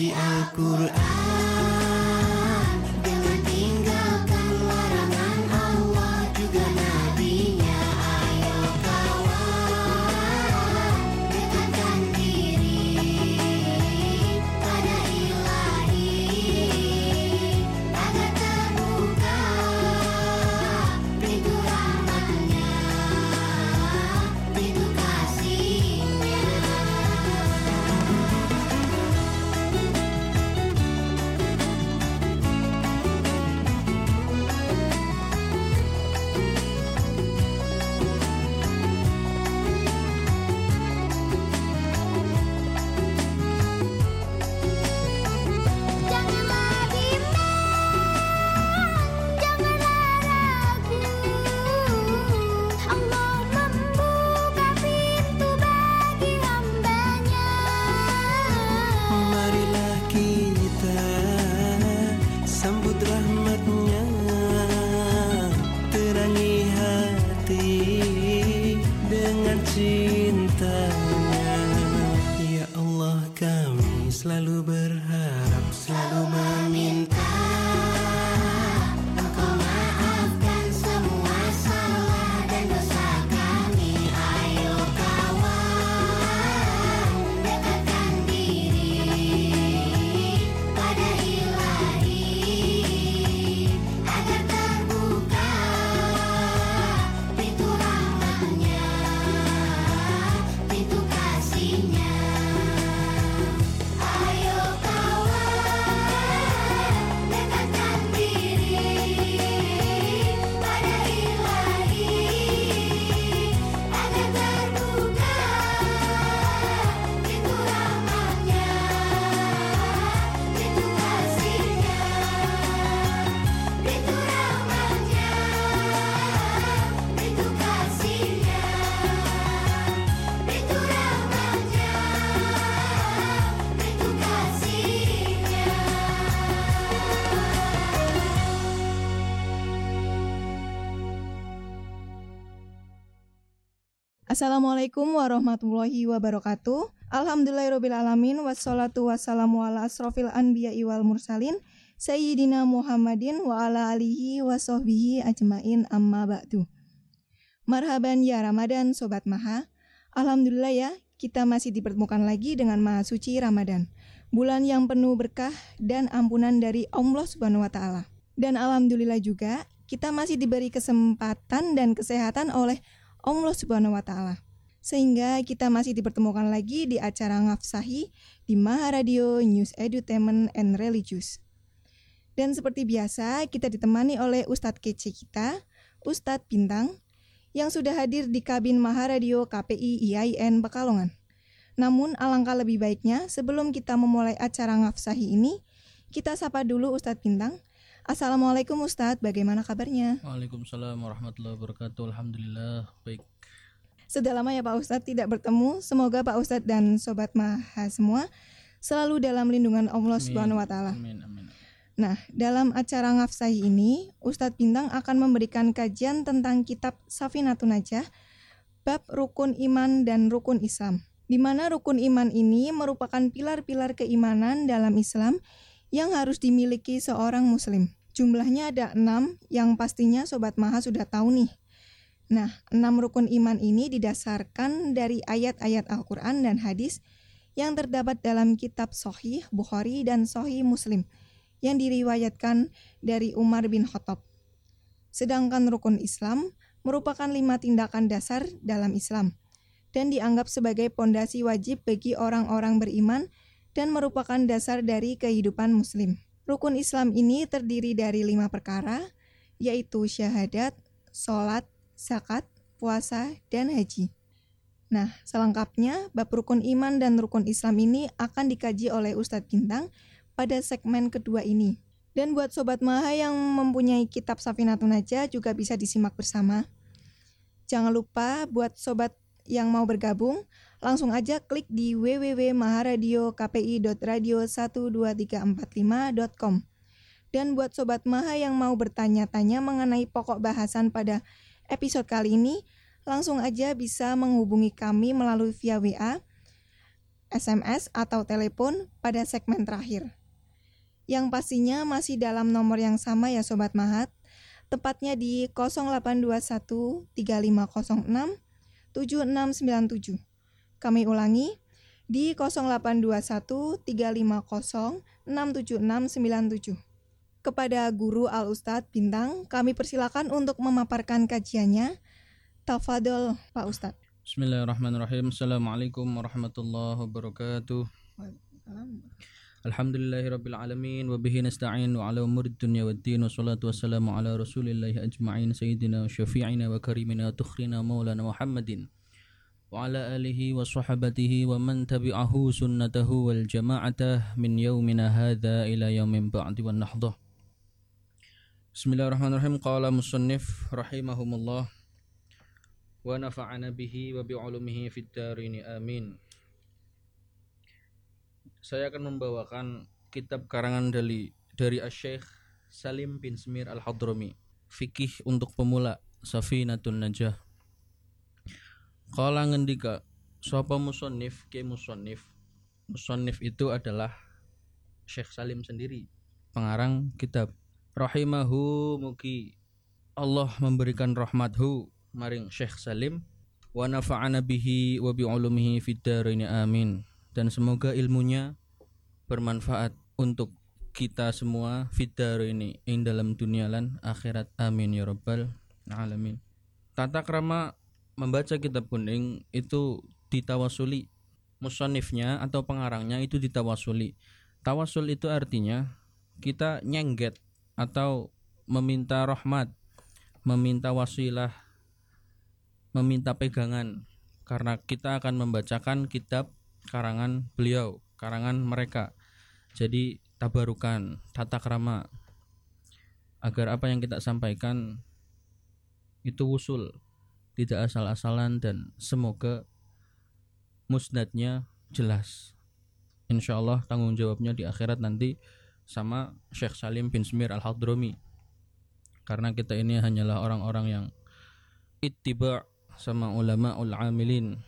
isi Al-Quran Assalamualaikum warahmatullahi wabarakatuh. Alhamdulillahirrabbilalamin Wassalatu wassalamu ala asrofil anbiya wal mursalin Sayyidina Muhammadin wa ala alihi wa sahbihi ajmain. Amma ba'du. Marhaban ya Ramadan Sobat Maha. Alhamdulillah ya kita masih dipertemukan lagi dengan Maha Suci Ramadan. Bulan yang penuh berkah dan ampunan dari Allah Subhanahu wa Ta'ala. Dan alhamdulillah juga kita masih diberi kesempatan dan kesehatan oleh Allah Subhanahu wa taala. Sehingga kita masih dipertemukan lagi di acara Ngafsahi di Maha Radio News Edutainment and Religious. Dan seperti biasa, kita ditemani oleh Ustadz kece kita, Ustadz Bintang, yang sudah hadir di kabin Maha Radio KPI IAIN Pekalongan. Namun alangkah lebih baiknya sebelum kita memulai acara Ngafsahi ini, kita sapa dulu Ustadz Bintang. Assalamualaikum Ustadz, bagaimana kabarnya? Waalaikumsalam warahmatullahi wabarakatuh. Alhamdulillah baik. Sudah lama ya Pak Ustadz tidak bertemu. Semoga Pak Ustadz dan Sobat Maha semua selalu dalam lindungan Allah Subhanahu wa taala. Amin amin. Nah, dalam acara Ngafsahi ini, Ustadz Bintang akan memberikan kajian tentang kitab Safinatun Najah, bab rukun iman dan rukun Islam. Di mana rukun iman ini merupakan pilar-pilar keimanan dalam Islam yang harus dimiliki seorang muslim. Jumlahnya ada enam yang pastinya Sobat Maha sudah tahu nih. Nah, enam rukun iman ini didasarkan dari ayat-ayat Al-Quran dan hadis yang terdapat dalam kitab Sohih Bukhari dan Sohih Muslim yang diriwayatkan dari Umar bin Khattab. Sedangkan rukun Islam merupakan lima tindakan dasar dalam Islam dan dianggap sebagai pondasi wajib bagi orang-orang beriman dan merupakan dasar dari kehidupan muslim. Rukun Islam ini terdiri dari lima perkara, yaitu syahadat, sholat, zakat, puasa, dan haji. Nah, selengkapnya, bab rukun iman dan rukun Islam ini akan dikaji oleh Ustadz Bintang pada segmen kedua ini. Dan buat Sobat Maha yang mempunyai kitab Safinatun Najah juga bisa disimak bersama. Jangan lupa buat Sobat yang mau bergabung, langsung aja klik di www.maharadiokpi.radio12345.com. Dan buat Sobat Maha yang mau bertanya-tanya mengenai pokok bahasan pada episode kali ini, langsung aja bisa menghubungi kami melalui via WA, SMS, atau telepon pada segmen terakhir. Yang pastinya masih dalam nomor yang sama ya Sobat Mahat, tepatnya di 0821 3506 7697. Kami ulangi di 0821 350 67697. Kepada Guru Al Ustadz Bintang, kami persilakan untuk memaparkan kajiannya. Tafadol Pak Ustadz. Bismillahirrahmanirrahim. Assalamualaikum warahmatullahi wabarakatuh. Alhamdulillahi rabbil alamin wa bihi nasta'in wa ala umuri dunya waddin wa salatu wassalamu ala rasulillahi ajma'in sayyidina wa syafi'ina wa karimina tukhrina maulana Muhammadin wa sahabatihi wa man tabi'ahu sunnatahu wal jama'atah min yaumina hadha ila yaumin ba'di wan nahdah. Bismillahirrahmanirrahim. Qala musannif rahimahumullah. Wa nafa'ana bihi wa bi'ulumihi fid darini. Amin. Saya akan membawakan kitab karangan dari dari Asy-Syaikh Salim bin Smir Al-Hadrami. Fikih untuk pemula Safinatun Najah Qala ngendika sapa musannif? Ke musannif. Musannif itu adalah Syekh Salim sendiri pengarang kitab. Rahimahu mugi Allah memberikan rahmathu. Maring Syekh Salim wa nafa'ana bihi wa bi ulumihi fid dharain amin. Dan semoga ilmunya bermanfaat untuk kita semua fidar ini ing dalam dunia lan akhirat. Amin ya rabbal alamin. Tata krama membaca kitab kuning itu ditawasuli. Musonifnya atau pengarangnya itu ditawasuli. Tawasul itu artinya kita nyengget atau meminta rahmat meminta wasilah meminta pegangan karena kita akan membacakan kitab karangan beliau, karangan mereka. Jadi tabarukan, tata krama agar apa yang kita sampaikan itu usul, tidak asal-asalan dan semoga musnadnya jelas. Insya Allah tanggung jawabnya di akhirat nanti sama Syekh Salim bin Smir Al-Hadrami. Karena kita ini hanyalah orang-orang yang ittiba sama ulama ul amilin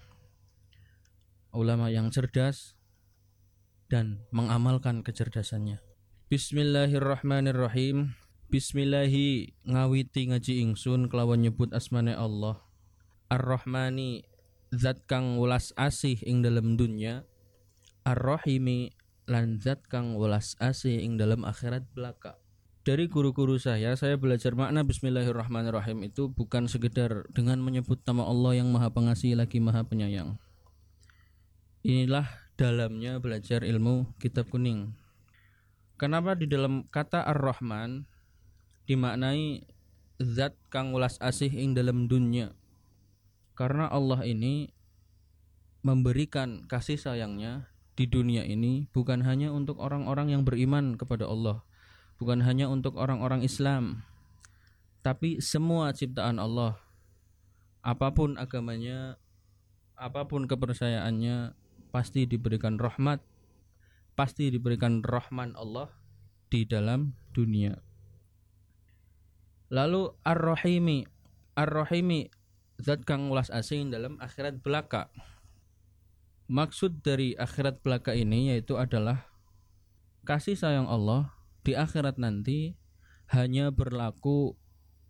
ulama yang cerdas dan mengamalkan kecerdasannya. Bismillahirrahmanirrahim. Bismillahi ngawiti ngaji ingsun kelawan nyebut asmane Allah. Ar-Rahmani zat kang welas asih ing dalam dunya. Ar-Rahimi lan zat kang welas asih ing dalam akhirat belaka. Dari guru-guru saya, saya belajar makna Bismillahirrahmanirrahim itu bukan sekedar dengan menyebut nama Allah yang Maha Pengasih lagi Maha Penyayang. Inilah dalamnya belajar ilmu kitab kuning. Kenapa di dalam kata Ar-Rahman dimaknai zat kang welas asih ing dalam dunia? Karena Allah ini memberikan kasih sayangnya di dunia ini bukan hanya untuk orang-orang yang beriman kepada Allah, bukan hanya untuk orang-orang Islam, tapi semua ciptaan Allah, apa pun agamanya, apa pun kepercayaannya, pasti diberikan rahmat, pasti diberikan rahman Allah di dalam dunia. Lalu Ar-Rahimi, Ar-Rahimi zat kang welas asing dalam akhirat belaka. Maksud dari akhirat belaka ini yaitu adalah kasih sayang Allah di akhirat nanti hanya berlaku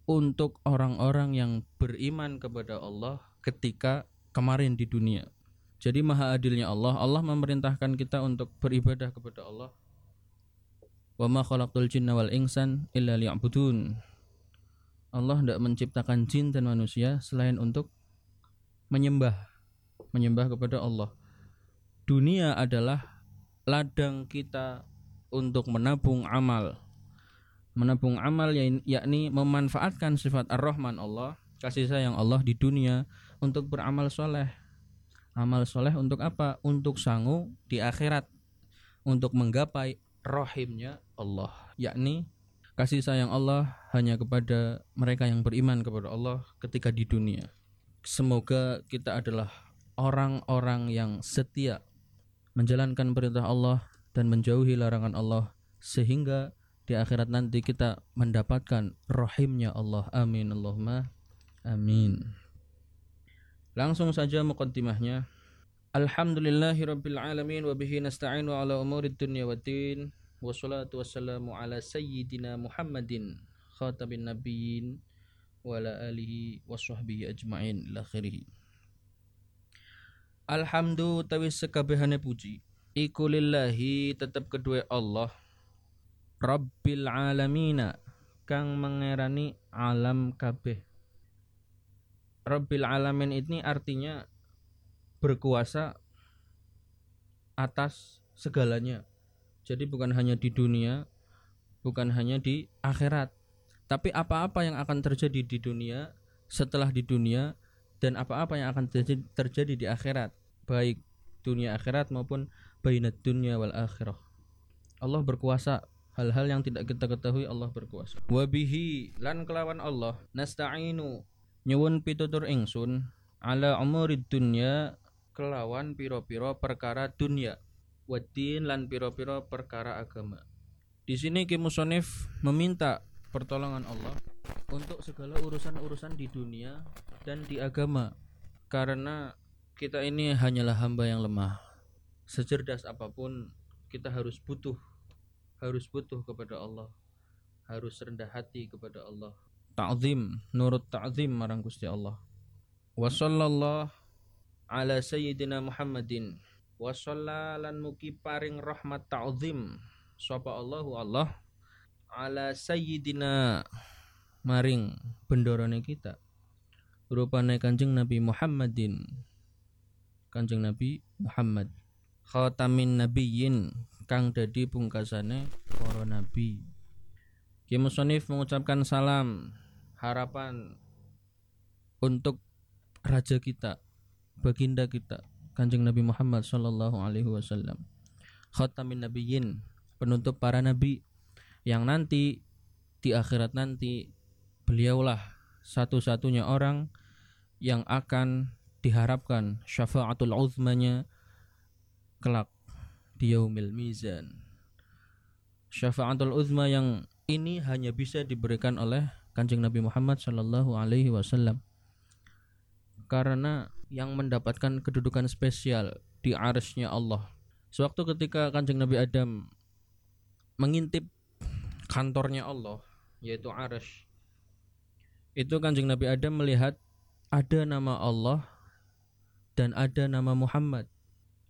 untuk orang-orang yang beriman kepada Allah ketika kemarin di dunia. Jadi maha adilnya Allah, Allah memerintahkan kita untuk beribadah kepada Allah. Wa ma khalaqtul jinna wal insan illa liya'budun. Allah tidak menciptakan jin dan manusia selain untuk menyembah, menyembah kepada Allah. Dunia adalah ladang kita untuk menabung amal. Menabung amal yakni memanfaatkan sifat Ar-Rahman Allah, kasih sayang Allah di dunia untuk beramal soleh. Amal soleh untuk apa? Untuk sangu di akhirat. Untuk menggapai rohimnya Allah. yakni kasih sayang Allah hanya kepada mereka yang beriman kepada Allah ketika di dunia. Semoga kita adalah orang-orang yang setia menjalankan perintah Allah dan menjauhi larangan Allah sehingga di akhirat nanti kita mendapatkan rahimnya Allah. Amin Allahumma amin. Langsung saja muqaddimahnya. Alhamdulillahirabbil alamin wa bihi nasta'inu ala umurid dunya waddin. Wassalatu wassalamu ala sayyidina Muhammadin khatamin nabiyyin wa ala alihi wa sahbihi ajma'in ila akhirih. Alhamdu tawi sekabehane puji iku lillahi tetep kedua Allah Rabbil alamina kang mengerani alam kabeh Rabbil alamin ini artinya berkuasa atas segalanya. Jadi bukan hanya di dunia, bukan hanya di akhirat, tapi apa-apa yang akan terjadi di dunia setelah di dunia dan apa-apa yang akan terjadi, di akhirat, baik dunia akhirat maupun bainat dunia wal akhirah. Allah berkuasa. Hal-hal yang tidak kita ketahui Allah berkuasa. Wabihi lan kelawan Allah nasta'inu. Nyuwun pitutur ingsun ala umurid dunya kelawan piro-piro perkara dunia wadin lan piro-piro perkara agama. Di sini Ki Musonif meminta pertolongan Allah untuk segala urusan-urusan di dunia dan di agama karena kita ini hanyalah hamba yang lemah. Secerdas apa pun kita harus butuh harus butuh kepada Allah. Harus rendah hati kepada Allah. Ta'zim, nurut ta'zim marang Gusti Allah. Wa sallallahu ala sayyidina Muhammadin wa lan paring rahmat ta'zim. Sapa Allahu Allah ala sayyidina maring bendorone kita. Rupane Kanjeng Nabi Muhammadin. Kanjeng Nabi Muhammad. Khatamin nabiyyin kang dadi pungkasane para nabi. Ki mengucapkan salam harapan untuk raja kita baginda kita Kanjeng Nabi Muhammad sallallahu alaihi wasallam. Khatamin nabiyyin penutup para nabi. Yang nanti di akhirat nanti beliaulah satu-satunya orang yang akan diharapkan syafaatul uzmanya kelak di yaumil mizan. Syafaatul uzma yang ini hanya bisa diberikan oleh Kanjeng Nabi Muhammad sallallahu alaihi wasallam karena yang mendapatkan kedudukan spesial di arsnya Allah. Sewaktu ketika kanjeng Nabi Adam mengintip kantornya Allah, yaitu arsy, itu kanjeng Nabi Adam melihat ada nama Allah dan ada nama Muhammad.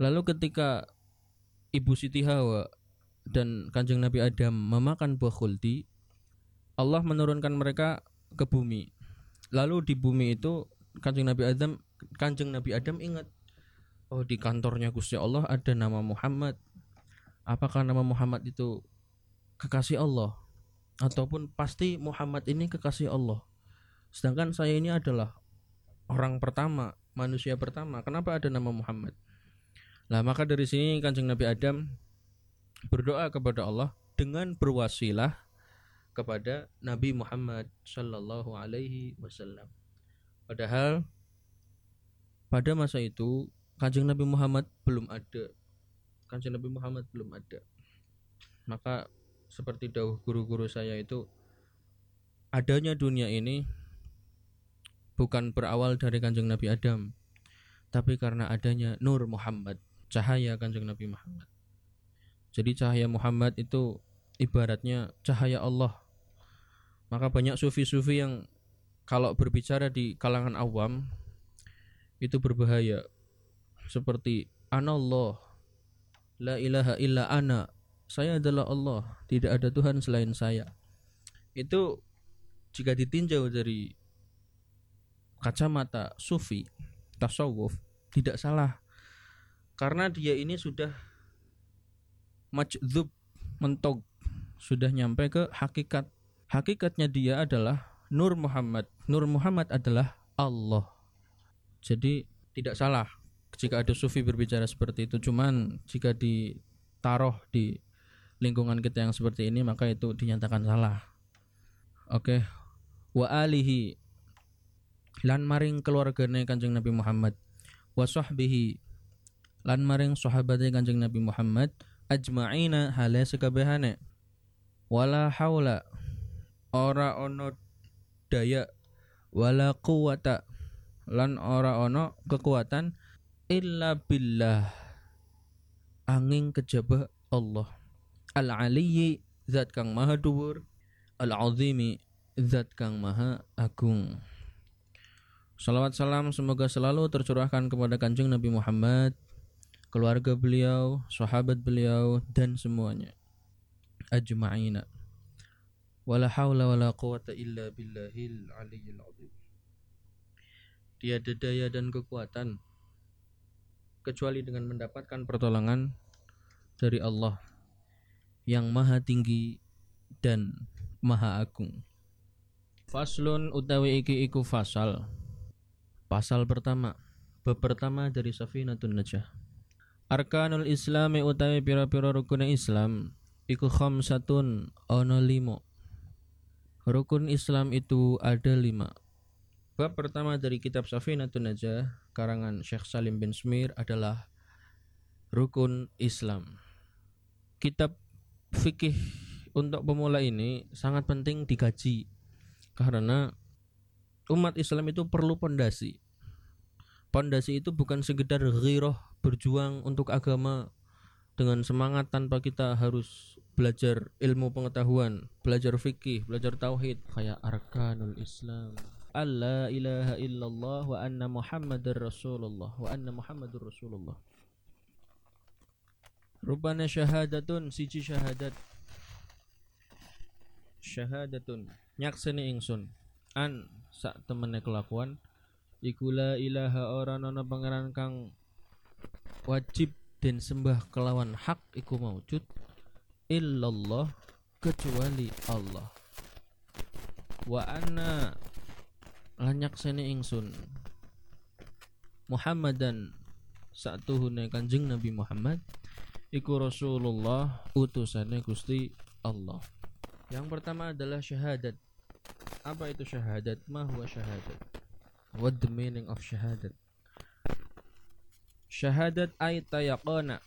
Lalu ketika Ibu Siti Hawa dan kanjeng Nabi Adam memakan buah khuldi, Allah menurunkan mereka ke bumi. Lalu di bumi itu kanjeng Nabi Adam kanjeng Nabi Adam ingat oh di kantornya Gusti Allah ada nama Muhammad. Apakah nama Muhammad itu kekasih Allah? Ataupun pasti Muhammad ini kekasih Allah. Sedangkan saya ini adalah orang pertama manusia pertama. Kenapa ada nama Muhammad? Lah maka dari sini kanjeng Nabi Adam berdoa kepada Allah dengan berwasilah kepada Nabi Muhammad Shallallahu Alaihi Wasallam. Padahal pada masa itu Kanjeng Nabi Muhammad belum ada. Kanjeng Nabi Muhammad belum ada. Maka seperti dahulu guru-guru saya itu adanya dunia ini bukan berawal dari Kanjeng Nabi Adam, tapi karena adanya Nur Muhammad, cahaya Kanjeng Nabi Muhammad. Jadi cahaya Muhammad itu ibaratnya cahaya Allah. Maka banyak sufi-sufi yang kalau berbicara di kalangan awam itu berbahaya. Seperti anallah la ilaha illa ana saya adalah Allah tidak ada Tuhan selain saya. Itu jika ditinjau dari kacamata sufi tasawuf tidak salah. Karena dia ini sudah majdzub mentog sudah nyampe ke hakikat. Hakikatnya dia adalah Nur Muhammad. Nur Muhammad adalah Allah. Jadi tidak salah jika ada sufi berbicara seperti itu. Cuman jika ditaruh di lingkungan kita yang seperti ini maka itu dinyatakan salah. Oke. Wa alihi. Lan maring keluargane Kanjeng Nabi Muhammad. Wa sahbihi. Lan maring sahabate Kanjeng Nabi Muhammad. Ajma'ina hale sekabehane. Wala haula ora ono daya wala quwata lan ora ono kekuatan illa billah angin kejaba Allah al aliyyi zat kang maha dhuwur al azimi zat kang maha agung Salawat salam semoga selalu tercurahkan kepada kanjeng Nabi Muhammad, keluarga beliau, sahabat beliau, dan semuanya. Ajma'ina. Wala hawla wala quwata illa billahil aliyyil azim. Tiada daya dan kekuatan kecuali dengan mendapatkan pertolongan dari Allah yang maha tinggi dan maha agung. Faslun utawi iki iku fasal. Pasal pertama, bab pertama dari Safinatun Najah. Arkanul Islami utawi pira-pira rukun Islam iku khamsatun ono limo. Rukun Islam itu ada lima. Bab pertama dari kitab Safinatun Najah karangan Syekh Salim bin Smir adalah rukun Islam. Kitab fikih untuk pemula ini sangat penting dikaji karena umat Islam itu perlu pondasi. Pondasi itu bukan sekedar ghiroh berjuang untuk agama dengan semangat tanpa kita harus belajar ilmu pengetahuan, belajar fikih, belajar tauhid. Kayak arkanul Islam. Allah ilaha illallah wa anna Muhammadar Rasulullah wa anna Muhammadur Rasulullah. Rupanya syahadatun siji syahadat. Syahadatun nyakseni ingsun. An sak temene kelakuan. Iku la ilaha ora ana pangeran kang wajib dan sembah kelawan hak iku maujud illallah kecuali Allah wa anna lanyak sene ingsun Muhammadan satuhune kanjeng Nabi Muhammad iku Rasulullah utusane Gusti Allah yang pertama adalah syahadat apa itu syahadat? Ma huwa syahadat? What the meaning of syahadat? Syahadat ay tayaqana.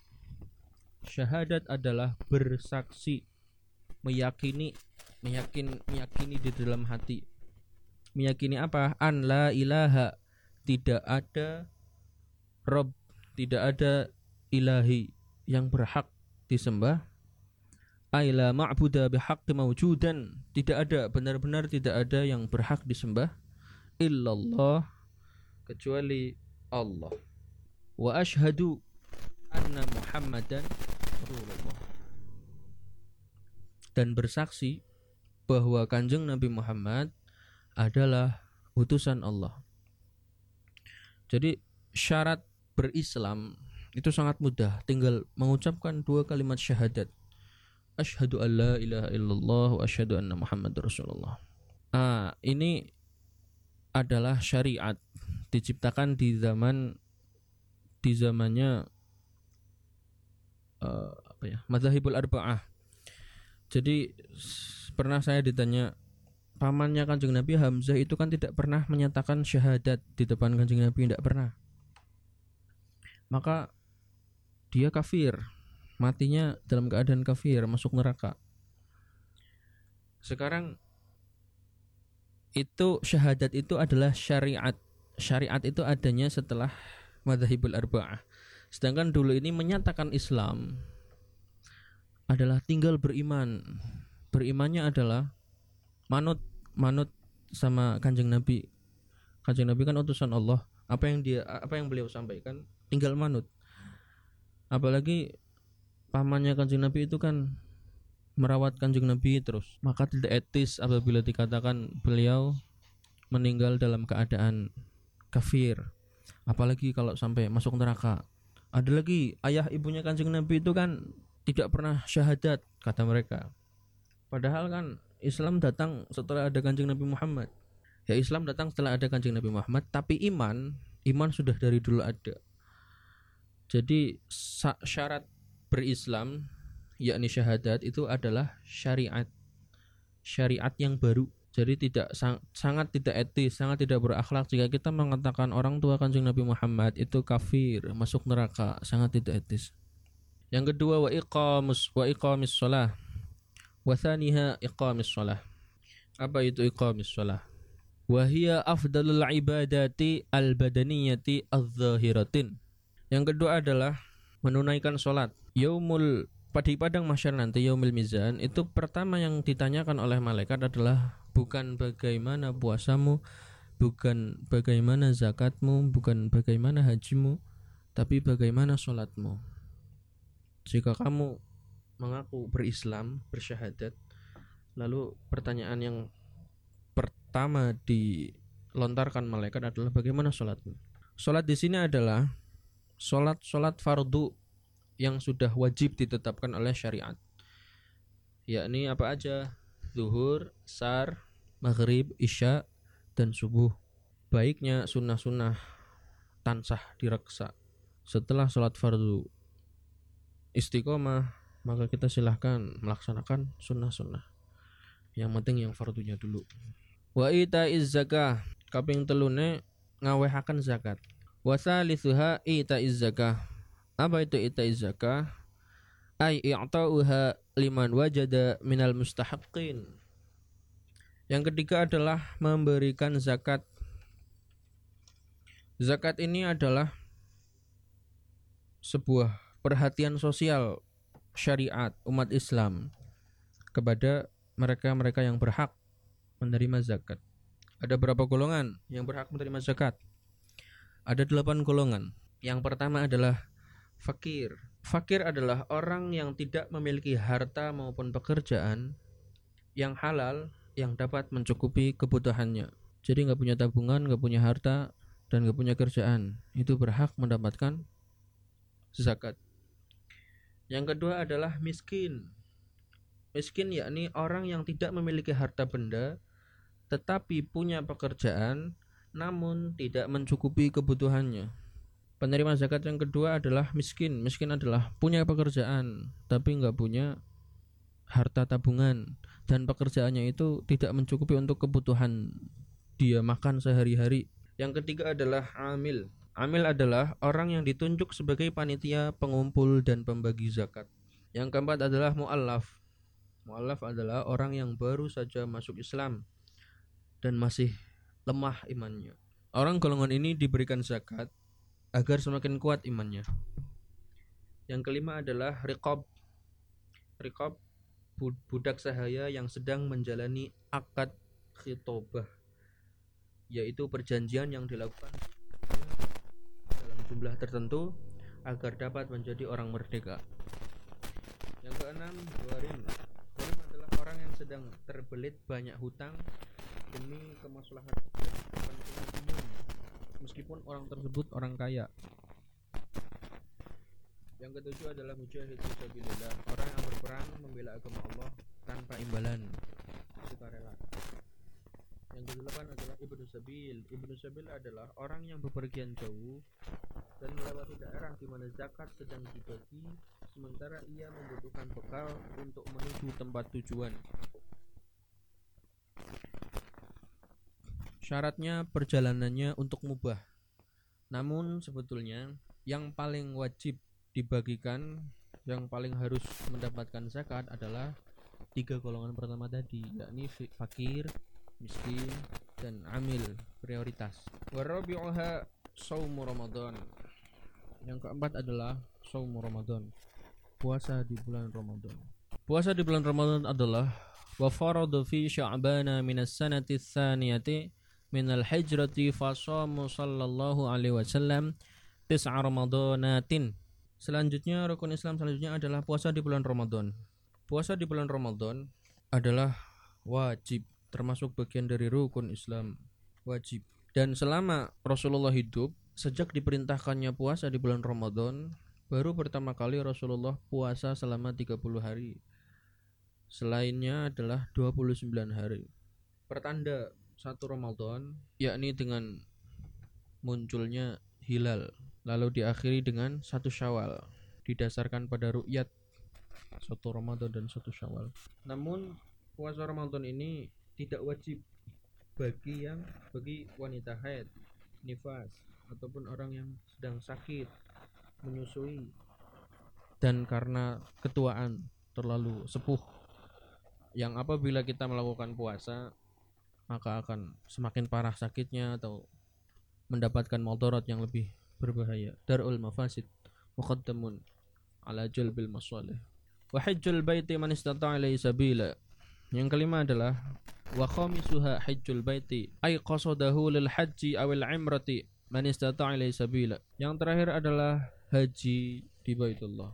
Syahadat adalah bersaksi, meyakini, meyakin, meyakini di dalam hati. Meyakini apa? An la ilaha, tidak ada Rob, tidak ada ilahi yang berhak disembah Aila ma'buda bihaqqi mawjudan tidak ada benar-benar tidak ada yang berhak disembah illallah kecuali Allah wa ashhadu anna muhammadan dan bersaksi bahwa kanjeng Nabi Muhammad adalah utusan Allah. Jadi syarat berislam itu sangat mudah. Tinggal mengucapkan dua kalimat syahadat. Asyhadu an la ilaha illallah wa asyhadu anna muhammad rasulullah. Ah ini adalah syariat diciptakan di zaman di zamannya uh, apa ya mazhabul arba'ah. Jadi pernah saya ditanya pamannya kanjeng Nabi Hamzah itu kan tidak pernah menyatakan syahadat di depan kanjeng Nabi? Tidak pernah. Maka dia kafir. Matinya dalam keadaan kafir masuk neraka. Sekarang itu syahadat itu adalah syariat. Syariat itu adanya setelah madhabul arba'ah sedangkan dulu ini menyatakan Islam adalah tinggal beriman. Berimannya adalah manut manut sama kanjeng Nabi. Kanjeng Nabi kan utusan Allah. Apa yang dia apa yang beliau sampaikan tinggal manut. Apalagi pamannya kanjeng Nabi itu kan merawat kanjeng Nabi terus. Maka tidak etis apabila dikatakan beliau meninggal dalam keadaan kafir. Apalagi kalau sampai masuk neraka ada lagi ayah ibunya kanjeng Nabi itu kan tidak pernah syahadat kata mereka. Padahal kan Islam datang setelah ada kanjeng Nabi Muhammad. Ya Islam datang setelah ada kanjeng Nabi Muhammad tapi iman iman sudah dari dulu ada. Jadi syarat berislam yakni syahadat itu adalah syariat. Syariat yang baru jadi tidak sang- sangat tidak etis sangat tidak berakhlak jika kita mengatakan orang tua kanjeng Nabi Muhammad itu kafir masuk neraka sangat tidak etis. Yang kedua wa iqamus wa iqamis shalah wa thaniha iqamis shalah apa itu iqamis shalah wa hiya afdalul ibadati al badaniyati adh-dhahiratin yang kedua adalah menunaikan sholat. Yaumul pada padang mahsyar nanti yaumil mizan itu pertama yang ditanyakan oleh malaikat adalah bukan bagaimana puasamu bukan bagaimana zakatmu bukan bagaimana hajimu tapi bagaimana sholatmu. Jika kamu mengaku berislam bersyahadat lalu pertanyaan yang pertama dilontarkan malaikat adalah bagaimana sholatmu? Sholat di sini adalah sholat sholat fardu yang sudah wajib ditetapkan oleh syariat. Yakni apa aja zuhur sar maghrib isya dan subuh. Baiknya sunnah-sunnah tansah direksa setelah sholat fardu. Istiqomah maka kita silahkan melaksanakan sunnah-sunnah. Yang penting yang fardunya dulu. Wa ita zakah kaping telune ngawehaken zakat. Wa thalithuha ita zakah. Apa itu ita zakah ay i'ta'uha liman wajada minal mustahaqqin yang ketiga adalah memberikan zakat zakat ini adalah sebuah perhatian sosial syariat umat Islam kepada mereka-mereka yang berhak menerima zakat. Ada berapa golongan yang berhak menerima zakat? Ada delapan golongan. Yang pertama adalah fakir. Fakir adalah orang yang tidak memiliki harta maupun pekerjaan yang halal yang dapat mencukupi kebutuhannya. Jadi nggak punya tabungan, nggak punya harta, dan nggak punya kerjaan. Itu berhak mendapatkan zakat. Yang kedua adalah miskin. Miskin yakni orang yang tidak memiliki harta benda tetapi punya pekerjaan namun tidak mencukupi kebutuhannya. Penerima zakat yang kedua adalah miskin. Miskin adalah punya pekerjaan tapi nggak punya harta tabungan dan pekerjaannya itu tidak mencukupi untuk kebutuhan dia makan sehari-hari. Yang ketiga adalah amil. Amil adalah orang yang ditunjuk sebagai panitia pengumpul dan pembagi zakat. Yang keempat adalah mu'allaf. Mu'allaf adalah orang yang baru saja masuk Islam dan masih lemah imannya. Orang golongan ini diberikan zakat agar semakin kuat imannya. Yang kelima adalah. Riqab bu- budak sahaya yang sedang menjalani akad khitobah yaitu perjanjian yang dilakukan dalam jumlah tertentu agar dapat menjadi orang merdeka. Yang keenam, warim. Warim adalah orang yang sedang terbelit banyak hutang demi kemaslahatan meskipun orang tersebut orang kaya. Yang ketujuh adalah mujahid fisabilillah, orang yang berperang membela agama Allah tanpa imbalan, sukarela. Yang kedelapan adalah ibnu sabil. Ibnu sabil adalah orang yang bepergian jauh dan melewati daerah di mana zakat sedang dibagi sementara ia membutuhkan bekal untuk menuju tempat tujuan. Syaratnya perjalanannya untuk mubah. Namun sebetulnya yang paling wajib dibagikan, yang paling harus mendapatkan zakat adalah tiga golongan pertama tadi, yakni fakir, miskin, dan amil prioritas. Warabi'uha Ramadan. Yang keempat adalah saumu Ramadan. Puasa di bulan Ramadan. Puasa di bulan Ramadan adalah wa farada fi sya'bana min as-sanati tsaniyati min al-hijrati fa shamu sallallahu alaihi wasallam tis'a ramadanatin. Selanjutnya rukun Islam selanjutnya adalah puasa di bulan Ramadan. Puasa di bulan Ramadan adalah wajib termasuk bagian dari rukun Islam wajib. Dan selama Rasulullah hidup, sejak diperintahkannya puasa di bulan Ramadan, baru pertama kali Rasulullah puasa selama 30 hari. Selainnya adalah 29 hari. Pertanda satu Ramadan yakni dengan munculnya hilal lalu diakhiri dengan satu Syawal didasarkan pada ru'yat satu Ramadan dan satu Syawal. Namun puasa Ramadan ini tidak wajib bagi yang bagi wanita haid, nifas ataupun orang yang sedang sakit, menyusui dan karena ketuaan terlalu sepuh yang apabila kita melakukan puasa maka akan semakin parah sakitnya atau mendapatkan mudarat yang lebih berbahaya. Darul mafasid muqaddamun ala jalbil masalih. Wa hajjul baiti man istata'a ilaihi sabila. Yang kelima adalah wa khamisuha hajjul baiti ay qasadahu lil haji awil imrati man istata'a ilaihi sabila. Yang terakhir adalah haji di Baitullah.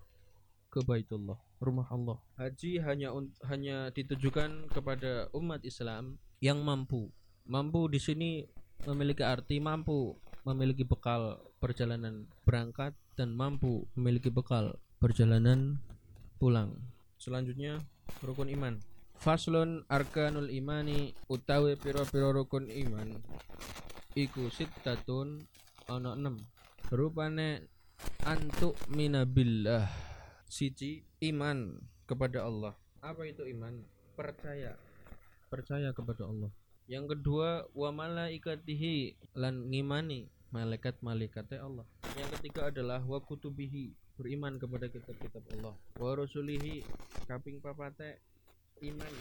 Ke Baitullah rumah Allah. Haji hanya hanya ditujukan kepada umat Islam yang mampu. Mampu di sini memiliki arti mampu memiliki bekal perjalanan berangkat dan mampu memiliki bekal perjalanan pulang. Selanjutnya rukun iman. Faslun arkanul imani utawi piro-piro rukun iman. Iku sittatun ana 6 rupane antuk minabillah siji iman kepada Allah. Apa itu iman? Percaya percaya kepada Allah. Yang kedua wa malaikatihi lan ngimani malaikat malaikatnya Allah. Yang ketiga adalah wa kutubihi beriman kepada kitab-kitab Allah. Wa rasulihi kaping papate iman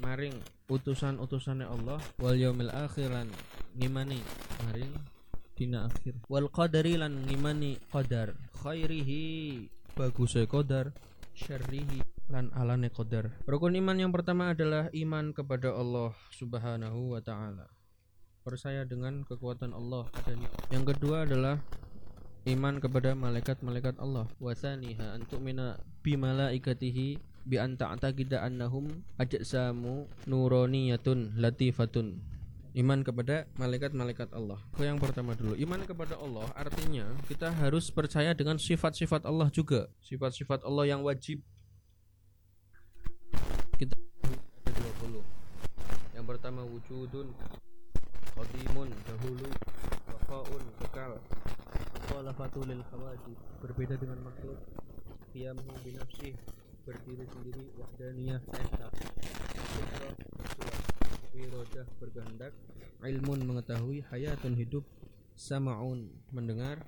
maring utusan-utusannya Allah. Wal yaumil akhiran ngimani maring dina akhir. Wal qadari lan ngimani qadar khairihi bagusnya qadar syarrihi lan alane qadar rukun iman yang pertama adalah iman kepada Allah subhanahu wa ta'ala percaya dengan kekuatan Allah adanya yang kedua adalah iman kepada malaikat-malaikat Allah wa thaniha antuk mina bi malaikatihi bi an ta'taqida annahum ajsamu nuraniyatun latifatun Iman kepada malaikat-malaikat Allah. Ke yang pertama dulu, iman kepada Allah artinya kita harus percaya dengan sifat-sifat Allah juga. Sifat-sifat Allah yang wajib. Kita ada 20. Yang pertama wujudun, qadimun, dahulu, waqaun, kekal. Mukhalafatu lil khawadith, berbeda dengan makhluk. Qiyamuhu binafsih, berdiri sendiri, wahdaniyah, esa. Irodah berkehendak ilmun mengetahui hayatun hidup. Samaun mendengar.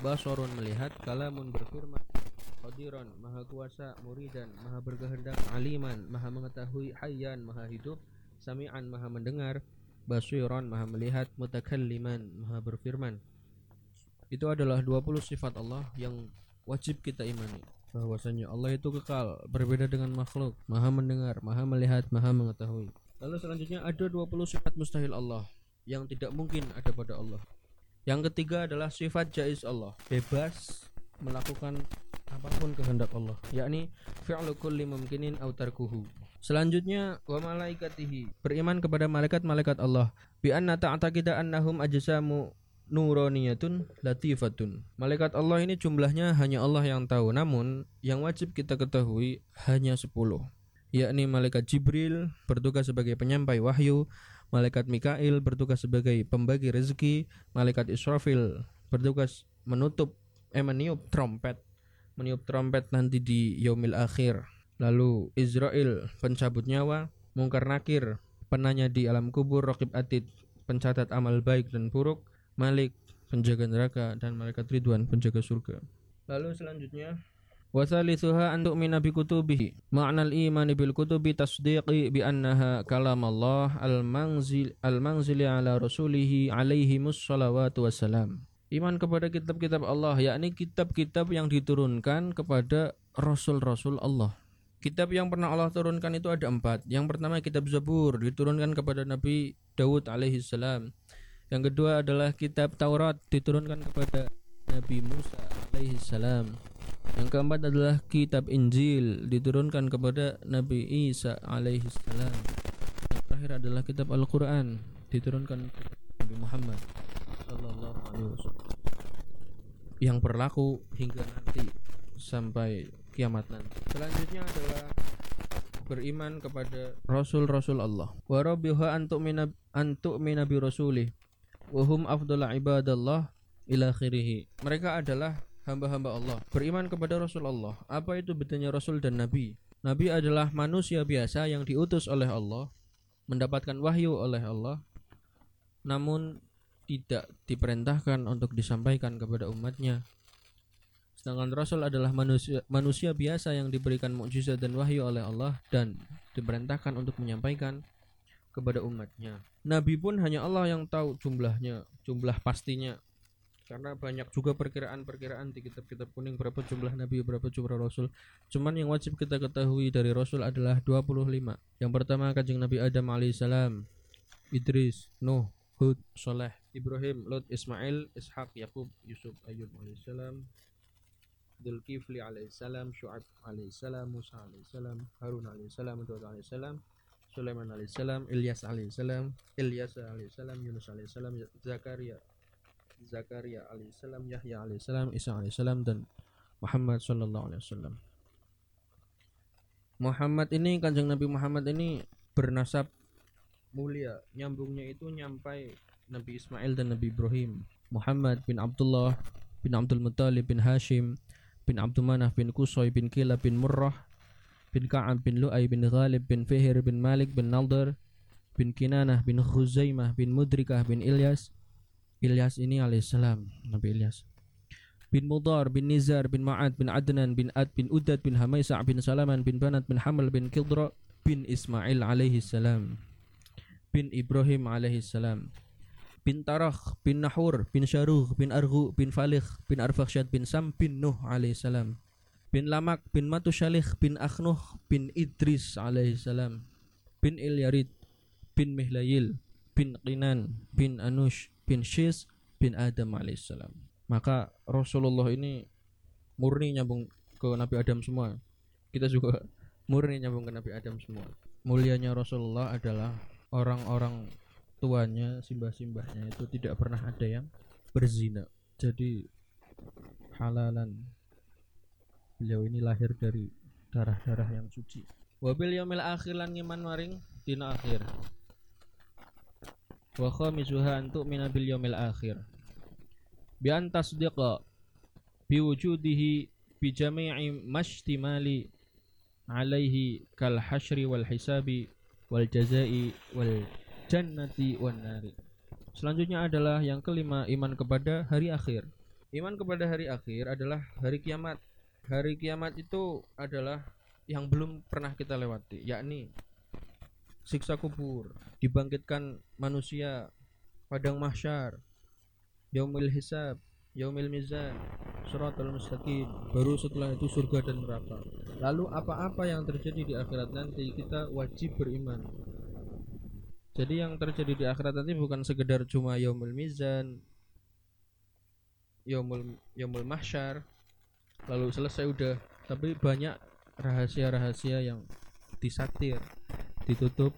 Basorun melihat. Kalamun berfirman. Qadiran maha kuasa muridan maha berkehendak aliman maha mengetahui hayyan maha hidup sami'an maha mendengar. Basiran maha melihat. Mutakalliman maha berfirman. Itu adalah 20 sifat Allah yang wajib kita imani. Bahwasanya Allah itu kekal berbeda dengan makhluk. Maha mendengar maha melihat maha mengetahui. Lalu selanjutnya ada 20 sifat mustahil Allah yang tidak mungkin ada pada Allah. Yang ketiga adalah sifat jais Allah. Bebas melakukan apa pun kehendak Allah yakni fi'lu kulli mumkinin aw tarkuhu selanjutnya wa malaikatihi beriman kepada malaikat-malaikat Allah bi anna ta'taqida annahum ajsamu nuraniyatun latifatun. Malaikat Allah ini jumlahnya hanya Allah yang tahu, namun yang wajib kita ketahui hanya 10. Yakni malaikat Jibril bertugas sebagai penyampai wahyu, malaikat Mikail bertugas sebagai pembagi rezeki, malaikat Israfil bertugas menutup eh trompet, meniup trompet nanti di yaumil akhir. Lalu Israel pencabut nyawa, Mungkar Nakir penanya di alam kubur, Raqib Atid pencatat amal baik dan buruk, Malik penjaga neraka dan malaikat Ridwan penjaga surga. Lalu selanjutnya Wasalisuha antuk mina bi kutubihi Ma'nal imani bil kutubi tasdiqi bi annaha kalam Allah al-manzil al-manzili ala rasulihi alaihi mussalawatu wassalam Iman kepada kitab-kitab Allah yakni kitab-kitab yang diturunkan kepada rasul-rasul Allah Kitab yang pernah Allah turunkan itu ada empat Yang pertama kitab Zabur diturunkan kepada Nabi Daud alaihi salam yang kedua adalah kitab Taurat diturunkan kepada Nabi Musa alaihi salam. Yang keempat adalah kitab Injil diturunkan kepada Nabi Isa alaihi salam. Yang terakhir adalah kitab Al-Qur'an diturunkan kepada Nabi Muhammad Yang berlaku hingga nanti sampai kiamat nanti. Selanjutnya adalah beriman kepada rasul-rasul Allah. Wa mina antuk mina bi rasulih wahum afdala ibadallah ila akhirih. Mereka adalah hamba-hamba Allah, beriman kepada Rasul Allah. Apa itu bedanya Rasul dan Nabi? Nabi adalah manusia biasa yang diutus oleh Allah, mendapatkan wahyu oleh Allah, namun tidak diperintahkan untuk disampaikan kepada umatnya. Sedangkan Rasul adalah manusia manusia biasa yang diberikan mukjizat dan wahyu oleh Allah dan diperintahkan untuk menyampaikan kepada umatnya. Nabi pun hanya Allah yang tahu jumlahnya, jumlah pastinya. Karena banyak juga perkiraan-perkiraan di kitab-kitab kuning berapa jumlah nabi, berapa jumlah rasul. Cuman yang wajib kita ketahui dari rasul adalah 25. Yang pertama kanjeng Nabi Adam alaihissalam, Idris, Nuh, Hud, Soleh, Ibrahim, Lot, Ismail, Ishak, Yakub, Yusuf, Ayub alaihissalam, Dzulkifli alaihissalam, Syu'aib alaihissalam, Musa alaihissalam, Harun alaihissalam, Daud alaihissalam, Sulaiman alaihissalam, Ilyas alaihissalam, Ilyas alaihissalam, Yunus alaihissalam, Zakaria Zakaria alaihissalam, Yahya alaihissalam, Isa alaihissalam dan Muhammad sallallahu alaihi wasallam. Muhammad ini kanjeng Nabi Muhammad ini bernasab mulia, nyambungnya itu nyampai Nabi Ismail dan Nabi Ibrahim. Muhammad bin Abdullah bin Abdul Muttalib bin Hashim bin Abdul Manaf bin Qusay bin Kilab bin Murrah bin Ka'ab bin Lu'ay bin Ghalib bin Fihir bin Malik bin Naldar bin Kinanah bin Khuzaimah bin Mudrikah bin Ilyas. Ilyas ini alaihissalam Nabi Ilyas. Bin Mudar bin Nizar bin Ma'ad bin Adnan bin Ad bin Udad bin Hamaisa bin Salaman bin Banat bin Hamal bin Kildra bin Ismail alaihissalam bin Ibrahim alaihissalam bin Tarakh bin Nahur bin Syaruh bin Argu bin Falih bin Arfakhsyad bin Sam bin Nuh alaihissalam bin Lamak bin Matushalih bin Akhnuh bin Idris alaihissalam bin Ilyarid bin Mihlayil bin Qinan bin Anush bin Shis bin Adam alaihissalam maka Rasulullah ini murni nyambung ke Nabi Adam semua. Kita juga murni nyambung ke Nabi Adam semua. Mulianya Rasulullah adalah orang-orang tuanya simbah-simbahnya itu tidak pernah ada yang berzina. Jadi halalan. Beliau ini lahir dari darah-darah yang suci. Wabil yaumil akhir lan ngiman maring dina akhir. Wa khamisuha antu min bil yaumil akhir. Bi an tasdiqa bi wujudihi bi jami'i mashtimali alaihi kal hasyri wal hisabi wal jazai wal jannati wan nari. Selanjutnya adalah yang kelima iman kepada hari akhir. Iman kepada hari akhir adalah hari kiamat. Hari kiamat itu adalah yang belum pernah kita lewati yakni siksa kubur dibangkitkan manusia padang mahsyar yaumil hisab yaumil mizan suratul mustaqim baru setelah itu surga dan neraka. Lalu apa-apa yang terjadi di akhirat nanti kita wajib beriman jadi yang terjadi di akhirat nanti bukan sekedar cuma yaumul mizan yaumul yaumul mahsyar lalu selesai udah tapi banyak rahasia-rahasia yang disatir ditutup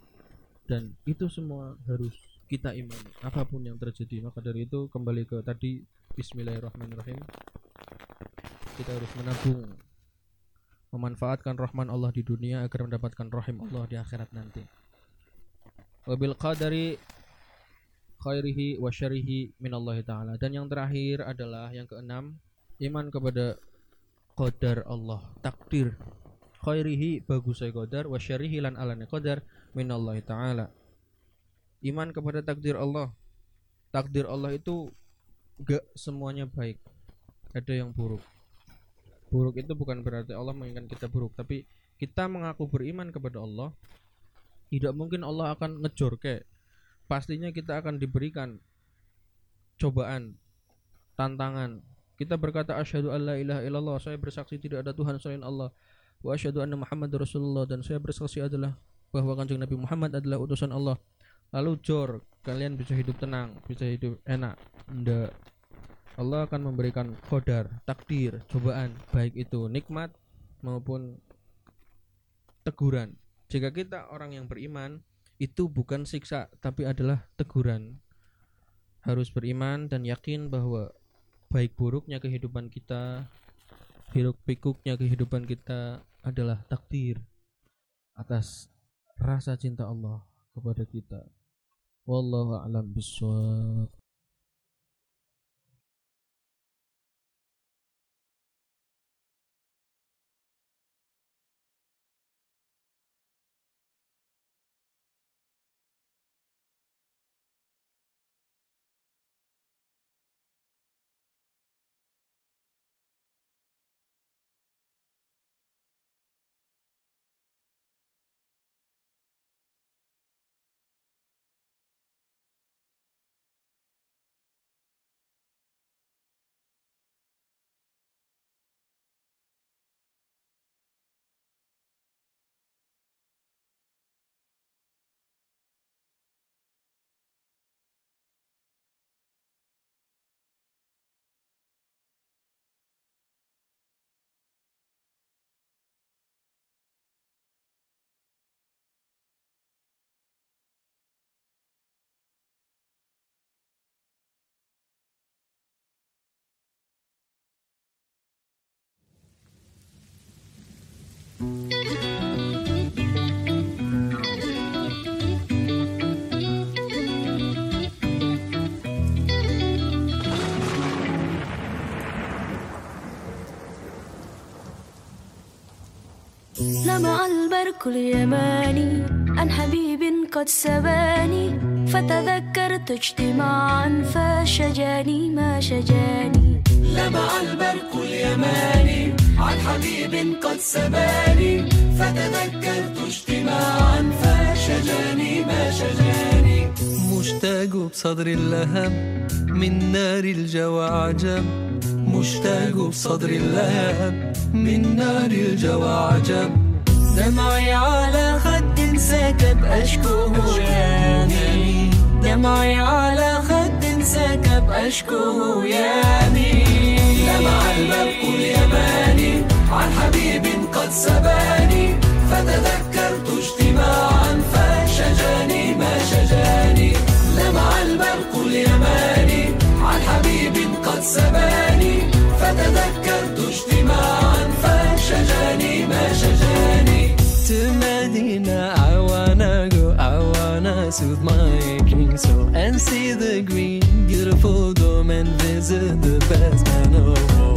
dan itu semua harus kita imani. Apa pun yang terjadi. Maka dari itu kembali ke tadi Bismillahirrahmanirrahim. Kita harus menabung memanfaatkan rahman Allah di dunia agar mendapatkan rahim Allah di akhirat nanti wabil qadari khairihi wa syarihi minallahi ta'ala. Dan yang terakhir adalah yang keenam iman kepada qadar Allah takdir. Khairihi bagus saya qadar wa syarihi lan alane qadar minallahi ta'ala. Iman kepada takdir Allah. Takdir Allah itu gak semuanya baik. Ada yang buruk. Buruk itu bukan berarti Allah menginginkan kita buruk tapi kita mengaku beriman kepada Allah tidak mungkin Allah akan ngejor ke pastinya kita akan diberikan cobaan tantangan. Kita berkata asyhadu alla ilaha illallah. Saya bersaksi tidak ada Tuhan selain Allah. Wa asyhadu anna Muhammad Rasulullah. Dan saya bersaksi adalah bahwa kanjeng Nabi Muhammad adalah utusan Allah. Lalu jor kalian bisa hidup tenang bisa hidup enak. Ndak. Allah akan memberikan kodar takdir cobaan baik itu nikmat maupun teguran jika kita orang yang beriman itu bukan siksa tapi adalah teguran. Harus beriman dan yakin bahwa baik buruknya kehidupan kita hiruk pikuknya kehidupan kita adalah takdir atas rasa cinta Allah kepada kita. Wallahu a'lam bishawab لمع البرق اليماني عن حبيب قد سباني فتذكرت اجتماعا فشجاني ما شجاني. لمع البرق اليماني عن حبيب قد سباني فتذكرت اجتماعا فشجاني ما شجاني. مشتاق بصدر اللهب من نار الجوى عجب مشتاق بصدر اللهب من نار الجوى عجب دمعي على خد سكب أشكوه يامي دمعي على خد سكب أشكوه يامي لمع البرق اليماني عن حبيب قد سباني فتذكرت اجتماعا فشجاني ما شجاني. لمع البرق اليماني عن حبيب قد سباني فتذكرت اجتماعا فشجاني ما شجاني. To soothe my aching soul and see the green, beautiful dome and visit the best man of all.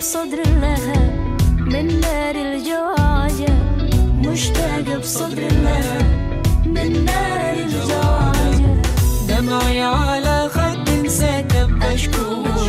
بصدر اللهب من نار الجواجة مشتاق بصدر اللهب من نار الجواجة دمعي على خد سكب أشكوه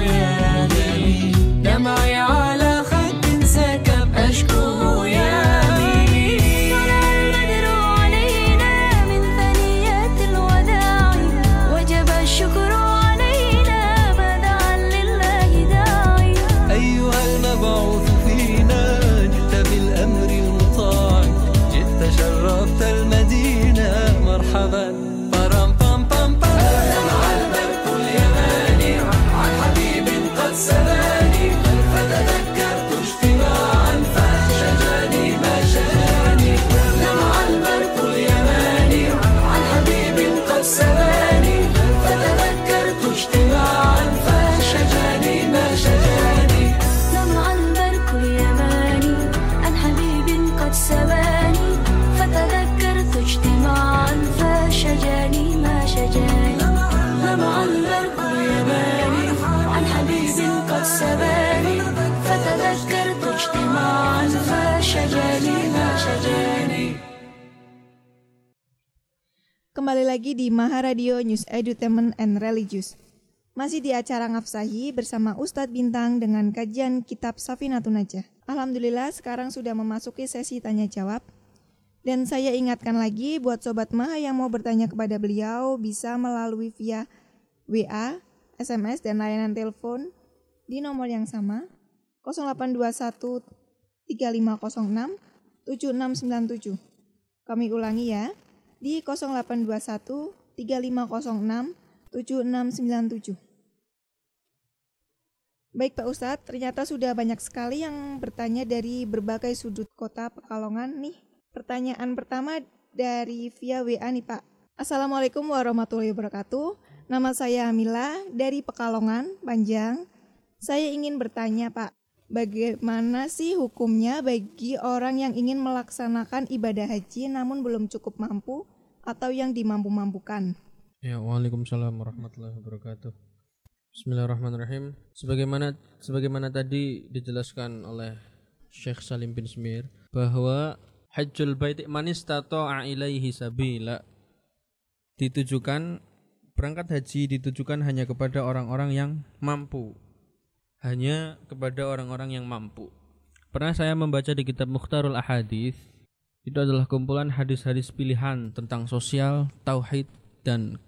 di Maharadio News Edutainment and Religious. Masih di acara Ngafsahi bersama Ustadz Bintang dengan kajian kitab Safinatun Najah. Alhamdulillah sekarang sudah memasuki sesi tanya jawab. Dan saya ingatkan lagi buat Sobat Maha yang mau bertanya kepada beliau bisa melalui via WA, SMS, dan layanan telepon di nomor yang sama 0821 3506 7697. Kami ulangi ya di 0821 3506 7697. Baik Pak Ustadz, ternyata sudah banyak sekali yang bertanya dari berbagai sudut kota Pekalongan nih. Pertanyaan pertama dari via WA nih Pak. Assalamualaikum warahmatullahi wabarakatuh. Nama saya Amila dari Pekalongan, Panjang. Saya ingin bertanya Pak, bagaimana sih hukumnya bagi orang yang ingin melaksanakan ibadah haji namun belum cukup mampu atau yang dimampu-mampukan. Ya, Waalaikumsalam warahmatullahi wabarakatuh. Bismillahirrahmanirrahim. Sebagaimana sebagaimana tadi dijelaskan oleh Syekh Salim bin Smir bahwa Hajjul Bait man istata'a ilaihi sabila ditujukan berangkat haji ditujukan hanya kepada orang-orang yang mampu. Hanya kepada orang-orang yang mampu. Pernah saya membaca di kitab Mukhtarul Ahadith itu adalah kumpulan hadis-hadis pilihan tentang sosial, tauhid dan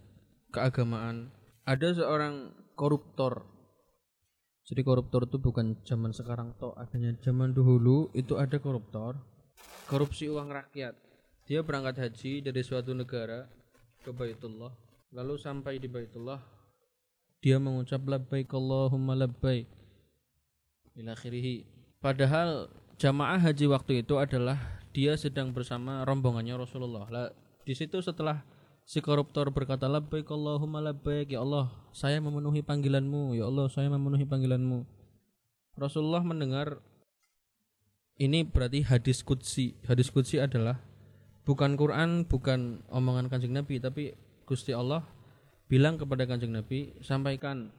keagamaan. Ada seorang koruptor. Jadi koruptor itu bukan zaman sekarang toh, adanya zaman dahulu itu ada koruptor. Korupsi uang rakyat. Dia berangkat haji dari suatu negara ke Baitullah. Lalu sampai di Baitullah dia mengucap labbaik Allahumma labbaik ila akhirih. Padahal jamaah haji waktu itu adalah dia sedang bersama rombongannya Rasulullah. Lah di situ setelah si koruptor berkata labbaik Allahumma labbaik ya Allah saya memenuhi panggilanmu ya Allah saya memenuhi panggilanmu. Rasulullah mendengar ini berarti hadis qudsi. Hadis qudsi adalah bukan Quran, bukan omongan Kanjeng Nabi, tapi Gusti Allah bilang kepada Kanjeng Nabi, sampaikan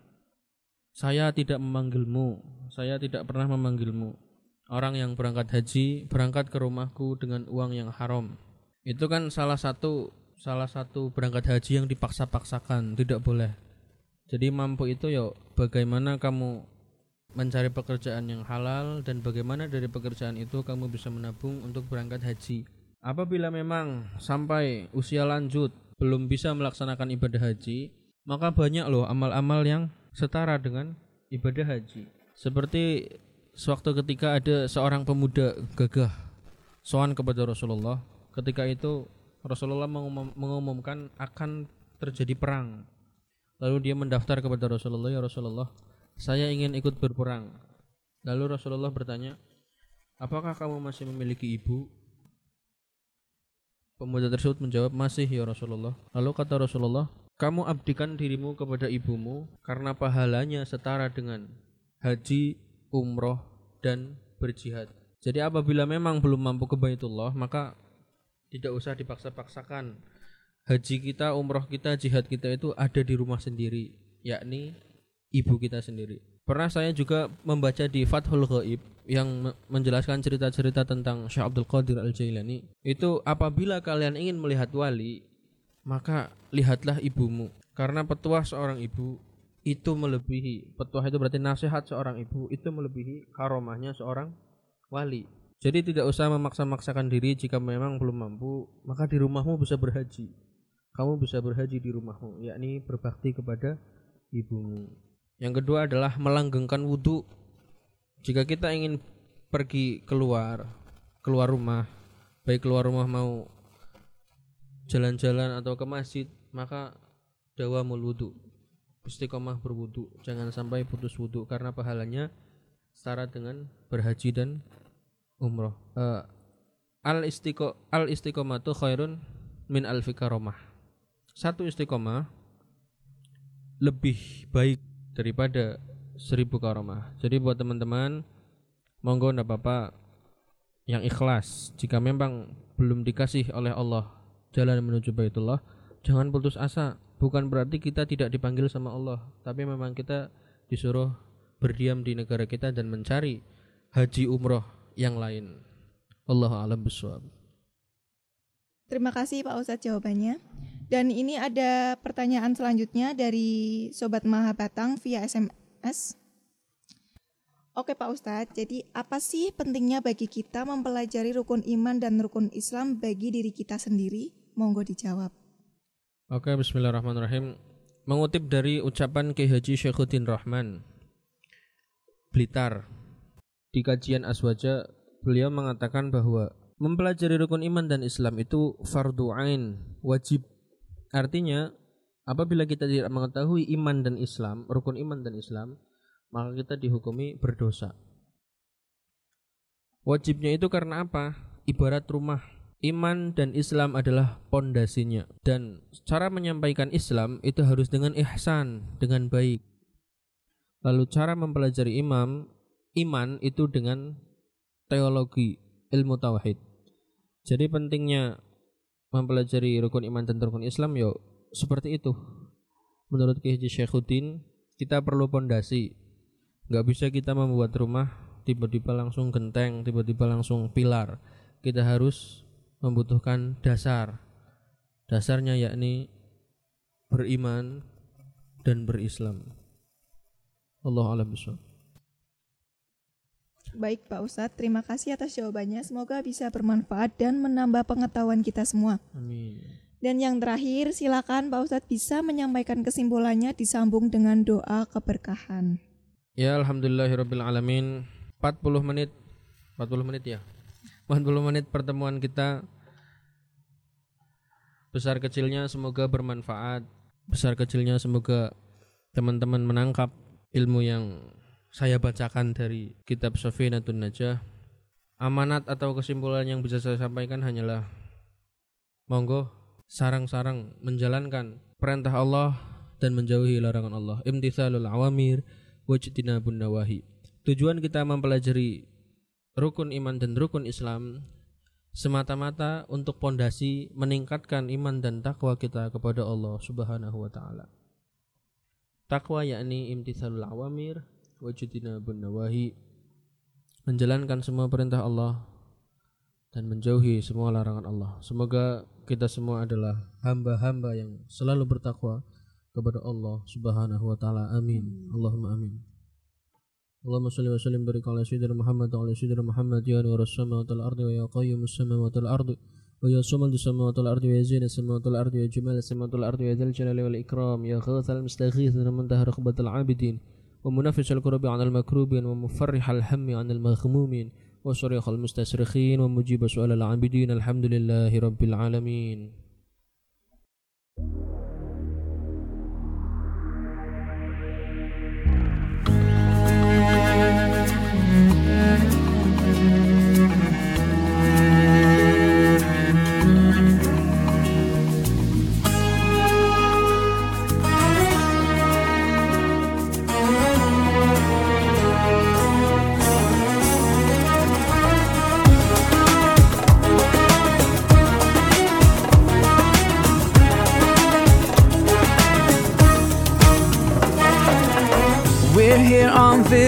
saya tidak memanggilmu, saya tidak pernah memanggilmu. Orang yang berangkat haji berangkat ke rumahku dengan uang yang haram. Itu kan salah satu salah satu berangkat haji yang dipaksa-paksakan, tidak boleh. Jadi mampu itu ya bagaimana kamu mencari pekerjaan yang halal dan bagaimana dari pekerjaan itu kamu bisa menabung untuk berangkat haji. Apabila memang sampai usia lanjut belum bisa melaksanakan ibadah haji, maka banyak loh amal-amal yang setara dengan ibadah haji. Seperti sewaktu ketika ada seorang pemuda gagah soan kepada Rasulullah, ketika itu Rasulullah mengumum- mengumumkan akan terjadi perang. Lalu dia mendaftar kepada Rasulullah, ya Rasulullah, saya ingin ikut berperang. Lalu Rasulullah bertanya, apakah kamu masih memiliki ibu? Pemuda tersebut menjawab, masih ya Rasulullah. Lalu kata Rasulullah, kamu abdikan dirimu kepada ibumu karena pahalanya setara dengan haji, umroh, dan berjihad. Jadi apabila memang belum mampu ke Baitullah, maka tidak usah dipaksa-paksakan. Haji kita, umroh kita, jihad kita itu ada di rumah sendiri, yakni ibu kita sendiri. Pernah saya juga membaca di Fathul Ghaib yang me- menjelaskan cerita-cerita tentang Syekh Abdul Qadir Al-Jailani. Itu apabila kalian ingin melihat wali, maka lihatlah ibumu. Karena petuah seorang ibu itu melebihi petuah itu berarti nasihat seorang ibu itu melebihi karomahnya seorang wali. Jadi tidak usah memaksa-maksakan diri jika memang belum mampu, maka di rumahmu bisa berhaji. Kamu bisa berhaji di rumahmu, yakni berbakti kepada ibumu. Yang kedua adalah melanggengkan wudhu. Jika kita ingin pergi keluar, keluar rumah, baik keluar rumah mau jalan-jalan atau ke masjid, maka dawamul wudhu. Istiqomah berwudhu, jangan sampai putus wudhu karena pahalanya setara dengan berhaji dan umroh. Eh, al istiqo al istiqomatu khairun min alfi karomah. Satu istiqomah lebih baik daripada seribu karomah. Jadi buat teman-teman, monggo ndak apa-apa yang ikhlas. Jika memang belum dikasih oleh Allah jalan menuju Baitullah, jangan putus asa. Bukan berarti kita tidak dipanggil sama Allah, tapi memang kita disuruh berdiam di negara kita dan mencari haji umroh yang lain. Allahu a'lam bishawab. Terima kasih Pak Ustadz jawabannya. Dan ini ada pertanyaan selanjutnya dari Sobat Mahabatang via SMS. Oke Pak Ustadz, jadi apa sih pentingnya bagi kita mempelajari rukun iman dan rukun Islam bagi diri kita sendiri? Monggo dijawab. Oke, bismillahirrahmanirrahim. Mengutip dari ucapan Ki Haji Syekhuddin Rahman Blitar di kajian Aswaja, beliau mengatakan bahwa mempelajari rukun iman dan Islam itu fardu ain, wajib. Artinya, apabila kita tidak mengetahui iman dan Islam, rukun iman dan Islam, maka kita dihukumi berdosa. Wajibnya itu karena apa? Ibarat rumah Iman dan Islam adalah pondasinya dan cara menyampaikan Islam itu harus dengan ihsan, dengan baik. Lalu cara mempelajari imam, iman itu dengan teologi, ilmu tauhid. Jadi pentingnya mempelajari rukun iman dan rukun Islam yo seperti itu. Menurut Ki Haji Syekhuddin, kita perlu pondasi. Nggak bisa kita membuat rumah tiba-tiba langsung genteng, tiba-tiba langsung pilar. Kita harus membutuhkan dasar. Dasarnya yakni beriman dan berislam. Allah alam bisawab. Baik Pak Ustadz, terima kasih atas jawabannya. Semoga bisa bermanfaat dan menambah pengetahuan kita semua. Amin. Dan yang terakhir, silakan Pak Ustadz bisa menyampaikan kesimpulannya disambung dengan doa keberkahan. Ya alhamdulillahirabbil alamin. 40 menit 40 menit ya. 40 menit pertemuan kita besar kecilnya semoga bermanfaat. Besar kecilnya semoga teman-teman menangkap ilmu yang saya bacakan dari kitab Safinatun Najah. Amanat atau kesimpulan yang bisa saya sampaikan hanyalah monggo sarang-sarang menjalankan perintah Allah dan menjauhi larangan Allah. Imtithalul awamir wajtinabun nawahi. Tujuan kita mempelajari rukun iman dan rukun Islam semata-mata untuk pondasi meningkatkan iman dan takwa kita kepada Allah Subhanahu wa taala. Takwa yakni imtithalul awamir wajtinabun nawahi menjalankan semua perintah Allah dan menjauhi semua larangan Allah. Semoga kita semua adalah hamba-hamba yang selalu bertakwa kepada Allah Subhanahu wa taala. Amin. Allahumma amin. اللهم صل وسلم وبارك على سيدنا محمد وعلى سيدنا محمد يا نور السماوات والأرض ويا قيم السماوات والأرض ويا صمد السماوات والأرض ويا زين السماوات والأرض ويا جمال السماوات والأرض ويا ذا الجلال والإكرام يا غوث المستغيث ومنتهى رغبة العابدين ومنفس الكرب عن المكروبين ومفرح الهم عن المغمومين وصريخ المستصرخين ومجيب سؤال العابدين الحمد لله رب العالمين.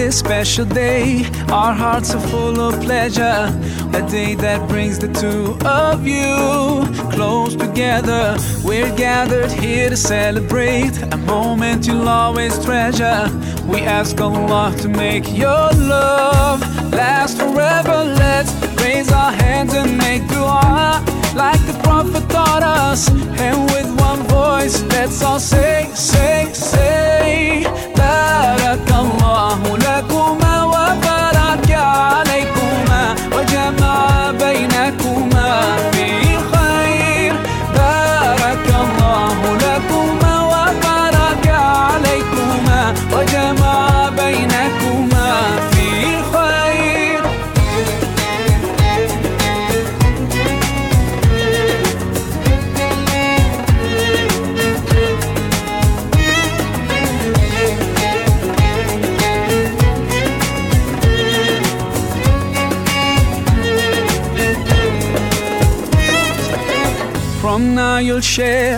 This special day. Our hearts are full of pleasure. A day that brings the two of you close together. We're gathered here to celebrate a moment you'll always treasure. We ask Allah to make your love last forever. Let's raise our hands and make dua like the prophet taught us. And with one voice, let's all say, say, say, Barakallahu.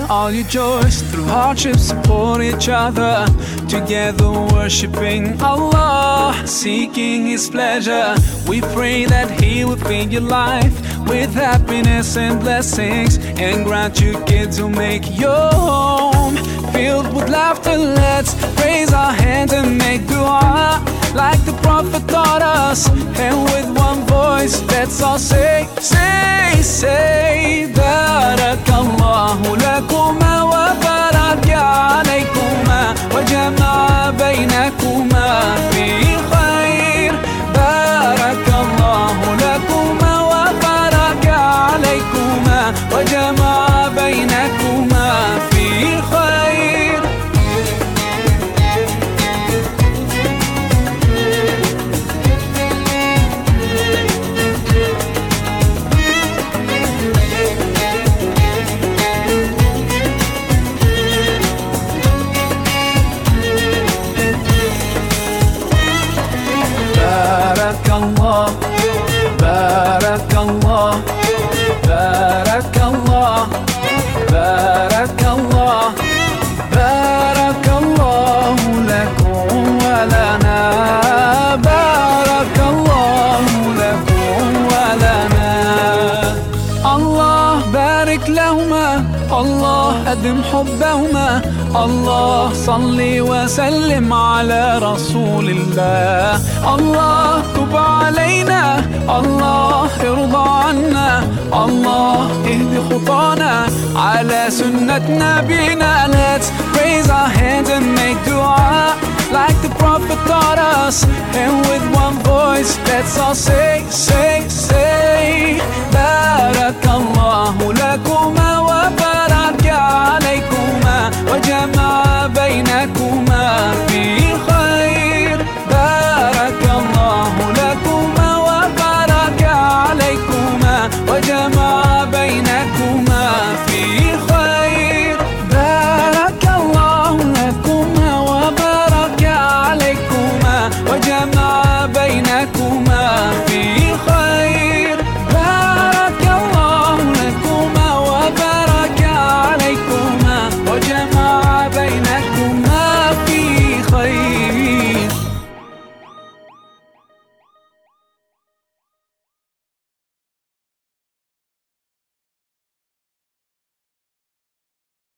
All your joys through hardships, support each other. Together worshiping Allah, seeking His pleasure. We pray that He will fill your life with happiness and blessings and grant you kids who make your home filled with laughter. Let's raise our hands and make dua like the Prophet taught us. And with one voice, let's all say, say, say, Barakallahu lakuma wa baraka alaykuma wa حبهما الله صل وسلم على رسول الله. الله تب علينا. الله ارضى عنا. الله اهد خطانا. على سنة نبينا. Let's raise our hands and make dua. Like the prophet taught us. And with one voice. Let's all say, say, say بارك الله لكما وبارك عليك وجمع بينكم